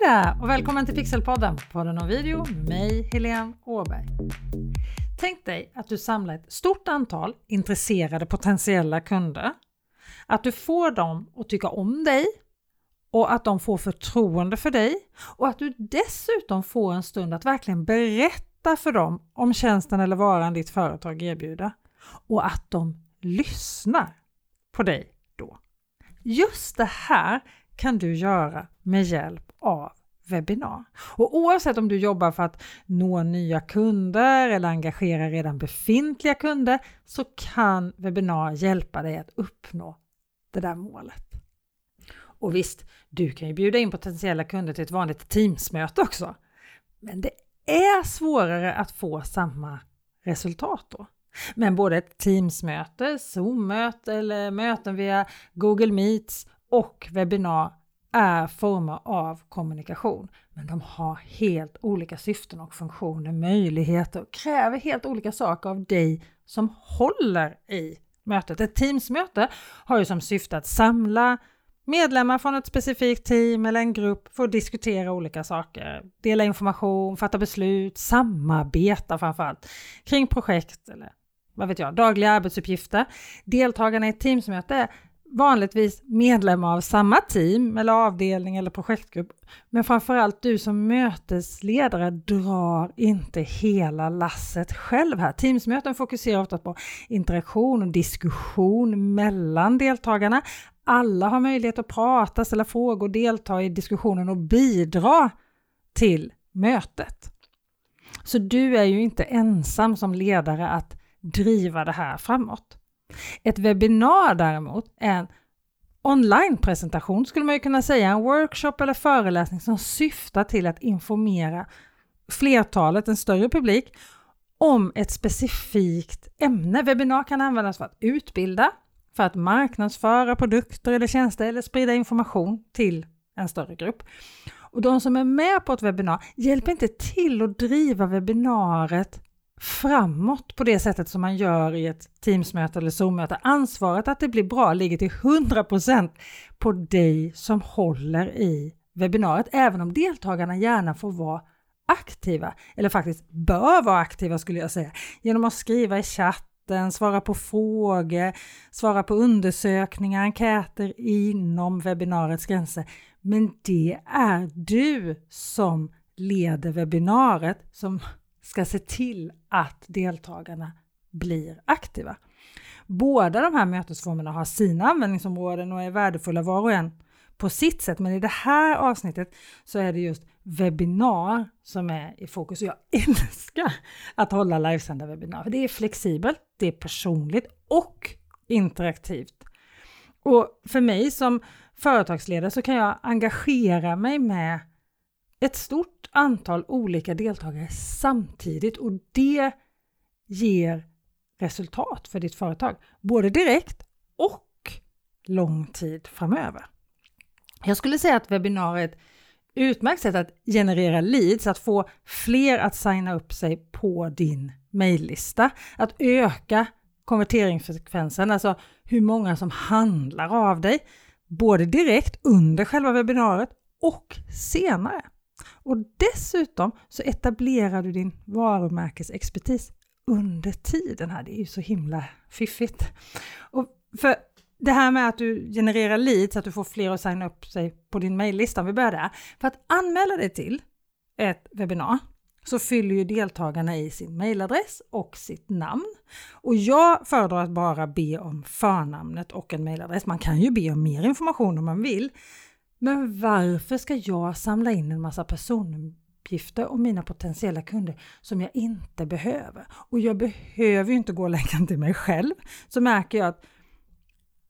Hej där och välkommen till Pixelpodden, podden om video med mig Helene Åberg. Tänk dig att du samlar ett stort antal intresserade potentiella kunder, att du får dem att tycka om dig och att de får förtroende för dig och att du dessutom får en stund att verkligen berätta för dem om tjänsten eller varan ditt företag erbjuder och att de lyssnar på dig då. Just det här kan du göra med hjälp av webbinar. Och oavsett om du jobbar för att nå nya kunder eller engagera redan befintliga kunder så kan webbinar hjälpa dig att uppnå det där målet. Och visst, du kan ju bjuda in potentiella kunder till ett vanligt Teamsmöte också. Men det är svårare att få samma resultat då. Men både ett Teamsmöte, Zoom-möte eller möten via Google Meets och webbinar är former av kommunikation. Men de har helt olika syften och funktioner, möjligheter och kräver helt olika saker av dig som håller i mötet. Ett Teamsmöte har ju som syfte att samla medlemmar från ett specifikt team eller en grupp för att diskutera olika saker, dela information, fatta beslut, samarbeta framförallt kring projekt eller vad vet jag, dagliga arbetsuppgifter. Deltagarna i ett Teamsmöte vanligtvis medlemmar av samma team eller avdelning eller projektgrupp. Men framförallt du som mötesledare drar inte hela lasset själv här. Teamsmöten fokuserar ofta på interaktion och diskussion mellan deltagarna. Alla har möjlighet att prata, ställa frågor, delta i diskussionen och bidra till mötet. Så du är ju inte ensam som ledare att driva det här framåt. Ett webbinar däremot är en online-presentation skulle man ju kunna säga, en workshop eller föreläsning som syftar till att informera flertalet, en större publik, om ett specifikt ämne. Webbinar kan användas för att utbilda, för att marknadsföra produkter eller tjänster eller sprida information till en större grupp. Och de som är med på ett webbinar hjälper inte till att driva webbinariet framåt på det sättet som man gör i ett Teamsmöte eller Zoom-möte. Ansvaret att det blir bra ligger till 100% på dig som håller i webbinariet, även om deltagarna gärna får vara aktiva, eller faktiskt bör vara aktiva skulle jag säga, genom att skriva i chatten, svara på frågor, svara på undersökningar, enkäter inom webbinariets gränser. Men det är du som leder webbinariet som ska se till att deltagarna blir aktiva. Båda de här mötesformerna har sina användningsområden och är värdefulla var och en på sitt sätt, men i det här avsnittet så är det just webbinar som är i fokus. Jag älskar att hålla livesända webbinar, för det är flexibelt, det är personligt och interaktivt. Och för mig som företagsledare så kan jag engagera mig med ett stort antal olika deltagare samtidigt och det ger resultat för ditt företag, både direkt och lång tid framöver. Jag skulle säga att webbinariet är ett utmärkt sätt att generera leads, att få fler att signa upp sig på din mejllista, att öka konverteringsfrekvensen, alltså hur många som handlar av dig, både direkt under själva webbinariet och senare. Och dessutom så etablerar du din varumärkesexpertis under tiden här. Det är ju så himla fiffigt. Och för det här med att du genererar leads, att du får fler att signa upp sig på din mejllista, om vi börjar där. För att anmäla dig till ett webbinar så fyller ju deltagarna i sin mejladress och sitt namn. Och jag föredrar att bara be om förnamnet och en mejladress. Man kan ju be om mer information om man vill, men varför ska jag samla in en massa personuppgifter om mina potentiella kunder som jag inte behöver? Och jag behöver ju inte gå längre än till mig själv. Så märker jag att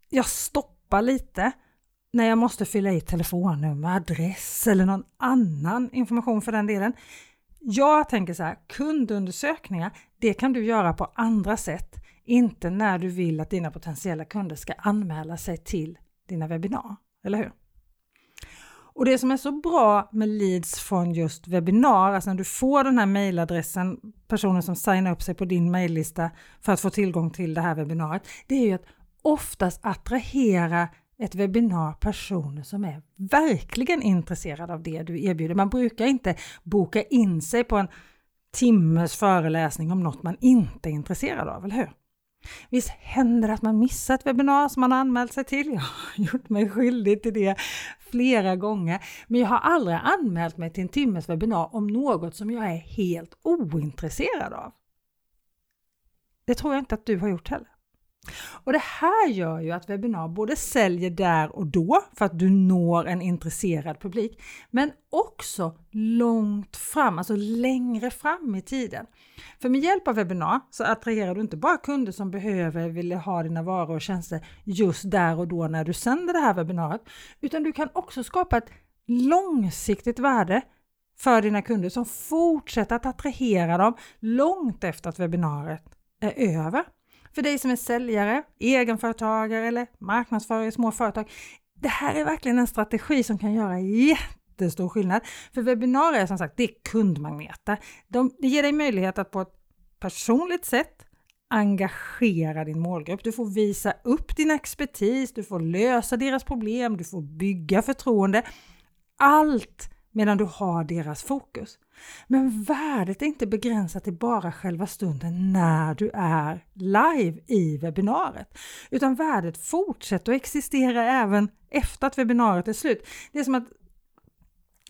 jag stoppar lite när jag måste fylla i telefonnummer, adress eller någon annan information för den delen. Jag tänker så här, kundundersökningar, det kan du göra på andra sätt, inte när du vill att dina potentiella kunder ska anmäla sig till dina webbinar, eller hur? Och det som är så bra med leads från just webbinar, alltså när du får den här mejladressen, personer som signar upp sig på din mejllista för att få tillgång till det här webbinariet, det är ju att oftast attrahera ett webbinar personer som är verkligen intresserade av det du erbjuder. Man brukar inte boka in sig på en timmes föreläsning om något man inte är intresserad av, eller hur? Visst händer det att man missar ett webbinar som man har anmält sig till? Jag har gjort mig skyldig till det flera gånger, men jag har aldrig anmält mig till en timmes webbinar om något som jag är helt ointresserad av. Det tror jag inte att du har gjort heller. Och det här gör ju att webbinar både säljer där och då för att du når en intresserad publik, men också långt fram, alltså längre fram i tiden. För med hjälp av webbinar så attraherar du inte bara kunder som behöver vill ha dina varor och tjänster just där och då när du sänder det här webbinariet, utan du kan också skapa ett långsiktigt värde för dina kunder som fortsätter att attrahera dem långt efter att webbinariet är över. För dig som är säljare, egenföretagare eller marknadsförare i små företag. Det här är verkligen en strategi som kan göra jättestor skillnad. För webbinarier som sagt, det är kundmagneter. De, det ger dig möjlighet att på ett personligt sätt engagera din målgrupp. Du får visa upp din expertis, du får lösa deras problem, du får bygga förtroende. Allt medan du har deras fokus. Men värdet är inte begränsat till bara själva stunden när du är live i webbinariet, utan värdet fortsätter att existera även efter att webbinariet är slut. Det är som att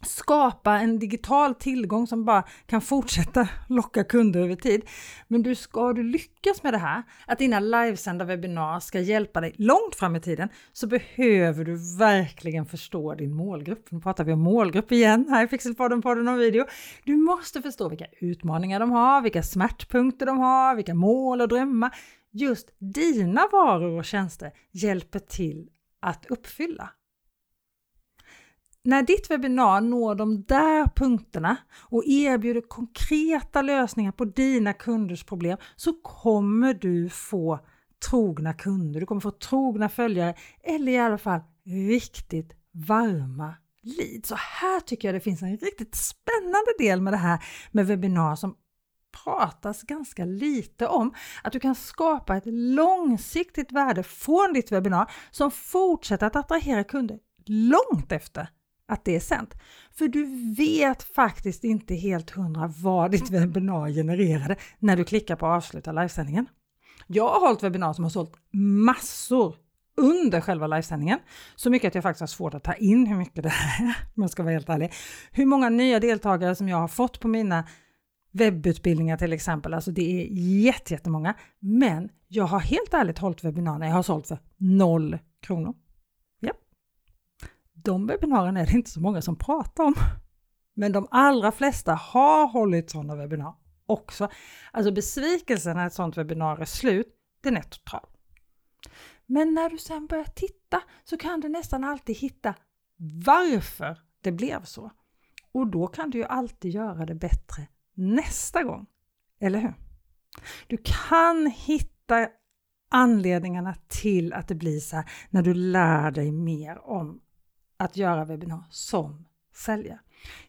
skapa en digital tillgång som bara kan fortsätta locka kunder över tid. Men du ska du lyckas med det här, att dina livesända webbinar ska hjälpa dig långt fram i tiden, så behöver du verkligen förstå din målgrupp. Nu pratar vi om målgrupp igen här i Pixelpodden, podden och video. Du måste förstå vilka utmaningar de har, vilka smärtpunkter de har, vilka mål och drömmar just dina varor och tjänster hjälper till att uppfylla. När ditt webbinar når de där punkterna och erbjuder konkreta lösningar på dina kunders problem så kommer du få trogna kunder, du kommer få trogna följare eller i alla fall riktigt varma leads. Så här tycker jag det finns en riktigt spännande del med det här med webbinar som pratas ganska lite om. Att du kan skapa ett långsiktigt värde från ditt webbinar som fortsätter att attrahera kunder långt efter att det är sänt. För du vet faktiskt inte helt hundra vad ditt webbinar genererade när du klickar på avsluta livesändningen. Jag har hållit webbinar som har sålt massor under själva livesändningen. Så mycket att jag faktiskt har svårt att ta in hur mycket det är, om jag ska vara helt ärlig. Hur många nya deltagare som jag har fått på mina webbutbildningar till exempel, alltså det är jättemånga. Men jag har helt ärligt hållit webbinar när jag har sålt för noll kronor de webbinarierna är det inte så många som pratar om. Men de allra flesta har hållit sådana webbinar också. Alltså besvikelsen när ett sådant webbinar är slut, den är total. Men när du sen börjar titta så kan du nästan alltid hitta varför det blev så. Och då kan du ju alltid göra det bättre nästa gång. Eller hur? Du kan hitta anledningarna till att det blir så här när du lär dig mer om att göra webbinar som säljare.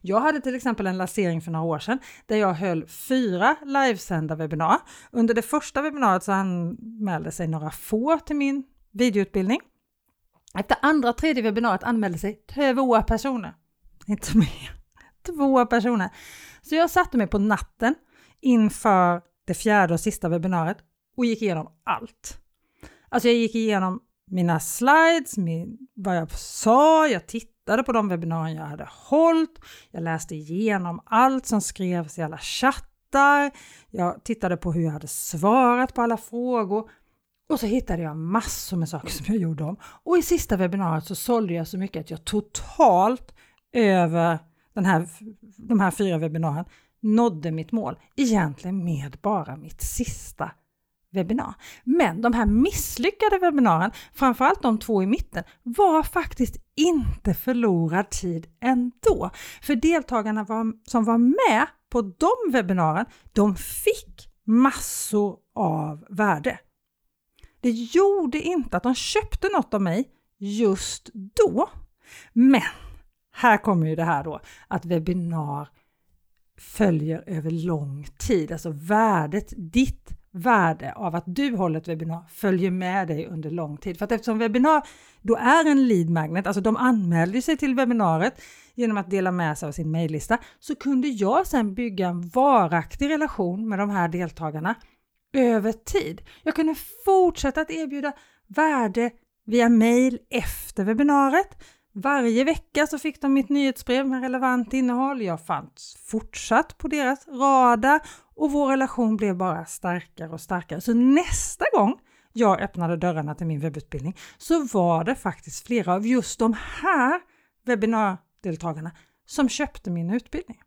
Jag hade till exempel en lansering för några år sedan där jag höll fyra livesända webbinar. Under det första webbinariet så anmälde sig några få till min videoutbildning. Efter andra tredje webbinariet anmälde sig två personer. Inte mer. Två personer. Så jag satte mig på natten inför det fjärde och sista webbinariet och gick igenom allt. Alltså jag gick igenom mina slides, min, vad jag sa, jag tittade på de webbinarier jag hade hållit, jag läste igenom allt som skrevs i alla chattar, jag tittade på hur jag hade svarat på alla frågor och så hittade jag massor med saker som jag gjorde om. Och i sista webbinariet så sålde jag så mycket att jag totalt över den här, de här fyra webbinarierna nådde mitt mål, egentligen med bara mitt sista webbinar. Men de här misslyckade webbinaren, framförallt de två i mitten, var faktiskt inte förlorad tid ändå. För deltagarna var, som var med på de webbinaren, de fick massor av värde. Det gjorde inte att de köpte något av mig just då. Men här kommer ju det här då att webbinar följer över lång tid, alltså värdet, ditt värde av att du håller ett webbinar följer med dig under lång tid. För att eftersom webbinar då är en lead magnet, alltså de anmälde sig till webbinariet genom att dela med sig av sin mejllista, så kunde jag sedan bygga en varaktig relation med de här deltagarna över tid. Jag kunde fortsätta att erbjuda värde via mejl efter webbinariet. Varje vecka så fick de mitt nyhetsbrev med relevant innehåll. Jag fanns fortsatt på deras radar och vår relation blev bara starkare och starkare. Så nästa gång jag öppnade dörrarna till min webbutbildning så var det faktiskt flera av just de här webbinardeltagarna som köpte min utbildning.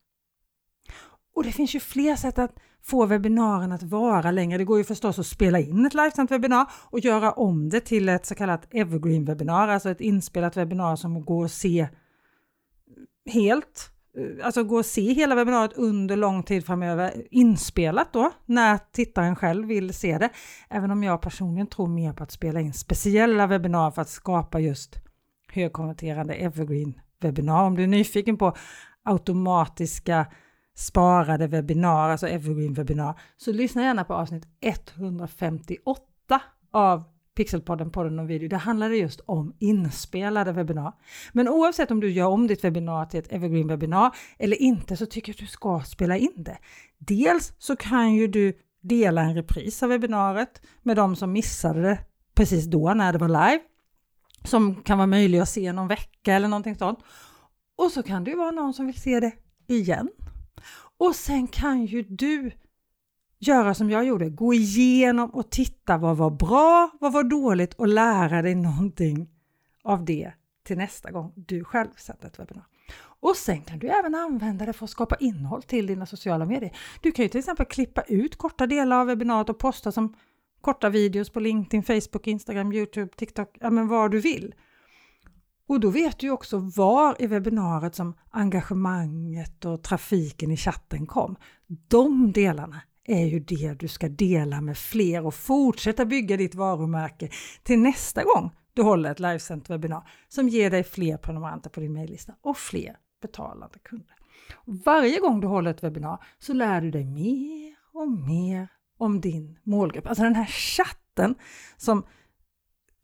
Och det finns ju fler sätt att få webbinaren att vara längre. Det går ju förstås att spela in ett livesänt webbinar och göra om det till ett så kallat evergreen-webbinar, alltså ett inspelat webbinar som går att se helt, eh, alltså går att se hela webbinariet under lång tid framöver, inspelat då, när tittaren själv vill se det. Även om jag personligen tror mer på att spela in speciella webbinar för att skapa just högkonverterande evergreen-webbinar. Om du är nyfiken på automatiska sparade webbinar, alltså evergreen webbinar, så lyssna gärna på avsnitt 158 av Pixelpodden, podden och video. Det handlade just om inspelade webbinar. Men oavsett om du gör om ditt webbinar till ett evergreen webbinar eller inte så tycker jag att du ska spela in det. Dels så kan ju du dela en repris av webbinariet med de som missade det precis då när det var live, som kan vara möjlig att se någon vecka eller någonting sånt. Och så kan det ju vara någon som vill se det igen och sen kan ju du göra som jag gjorde, gå igenom och titta vad var bra, vad var dåligt och lära dig någonting av det till nästa gång du själv sätter ett webbinar. Och sen kan du även använda det för att skapa innehåll till dina sociala medier. Du kan ju till exempel klippa ut korta delar av webbinariet och posta som korta videos på LinkedIn, Facebook, Instagram, Youtube, TikTok, ja men vad du vill. Och då vet du också var i webbinariet som engagemanget och trafiken i chatten kom. De delarna är ju det du ska dela med fler och fortsätta bygga ditt varumärke till nästa gång du håller ett livesänt webbinar som ger dig fler prenumeranter på din mejllista och fler betalande kunder. Varje gång du håller ett webbinar så lär du dig mer och mer om din målgrupp. Alltså den här chatten som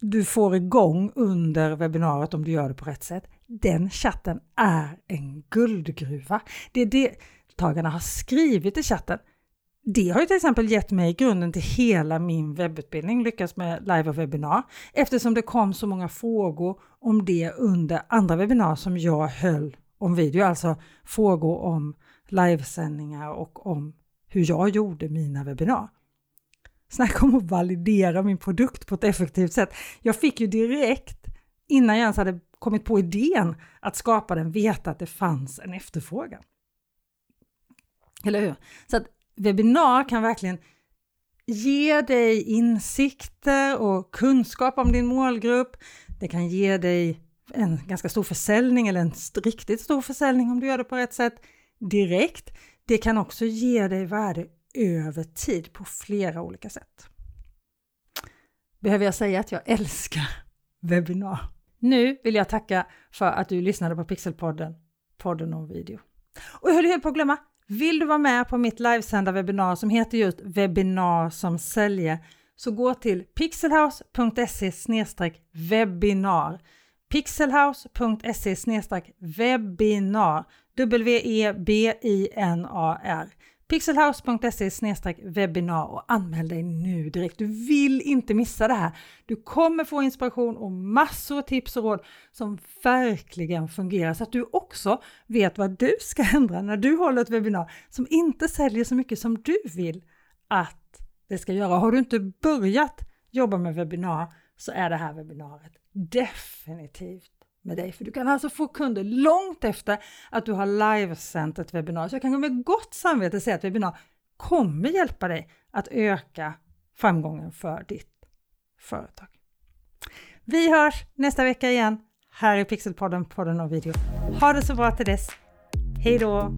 du får igång under webbinariet om du gör det på rätt sätt. Den chatten är en guldgruva. Det deltagarna har skrivit i chatten det har ju till exempel gett mig grunden till hela min webbutbildning, lyckas med live och webbinar, eftersom det kom så många frågor om det under andra webbinar som jag höll om video, alltså frågor om livesändningar och om hur jag gjorde mina webbinar. Snacka om att validera min produkt på ett effektivt sätt. Jag fick ju direkt, innan jag ens hade kommit på idén att skapa den, veta att det fanns en efterfrågan. Eller hur? Så att webbinar kan verkligen ge dig insikter och kunskap om din målgrupp. Det kan ge dig en ganska stor försäljning eller en riktigt stor försäljning om du gör det på rätt sätt direkt. Det kan också ge dig värde över tid på flera olika sätt. Behöver jag säga att jag älskar webbinar? Nu vill jag tacka för att du lyssnade på Pixelpodden, podden om video. Och jag höll helt på att glömma, vill du vara med på mitt livesända webbinar som heter just webbinar som säljer så gå till pixelhouse.se webbinar pixelhouse.se webbinar W-E-B-I-N-A-R pixelhouse.se webbinar och anmäl dig nu direkt. Du vill inte missa det här. Du kommer få inspiration och massor av tips och råd som verkligen fungerar så att du också vet vad du ska ändra när du håller ett webbinar som inte säljer så mycket som du vill att det ska göra. Har du inte börjat jobba med webbinar så är det här webbinariet definitivt med dig. För du kan alltså få kunder långt efter att du har livesänt ett webbinar. Så jag kan med gott samvete säga att webbinar kommer hjälpa dig att öka framgången för ditt företag. Vi hörs nästa vecka igen här i Pixelpodden, podden och video. Ha det så bra till dess. Hej då!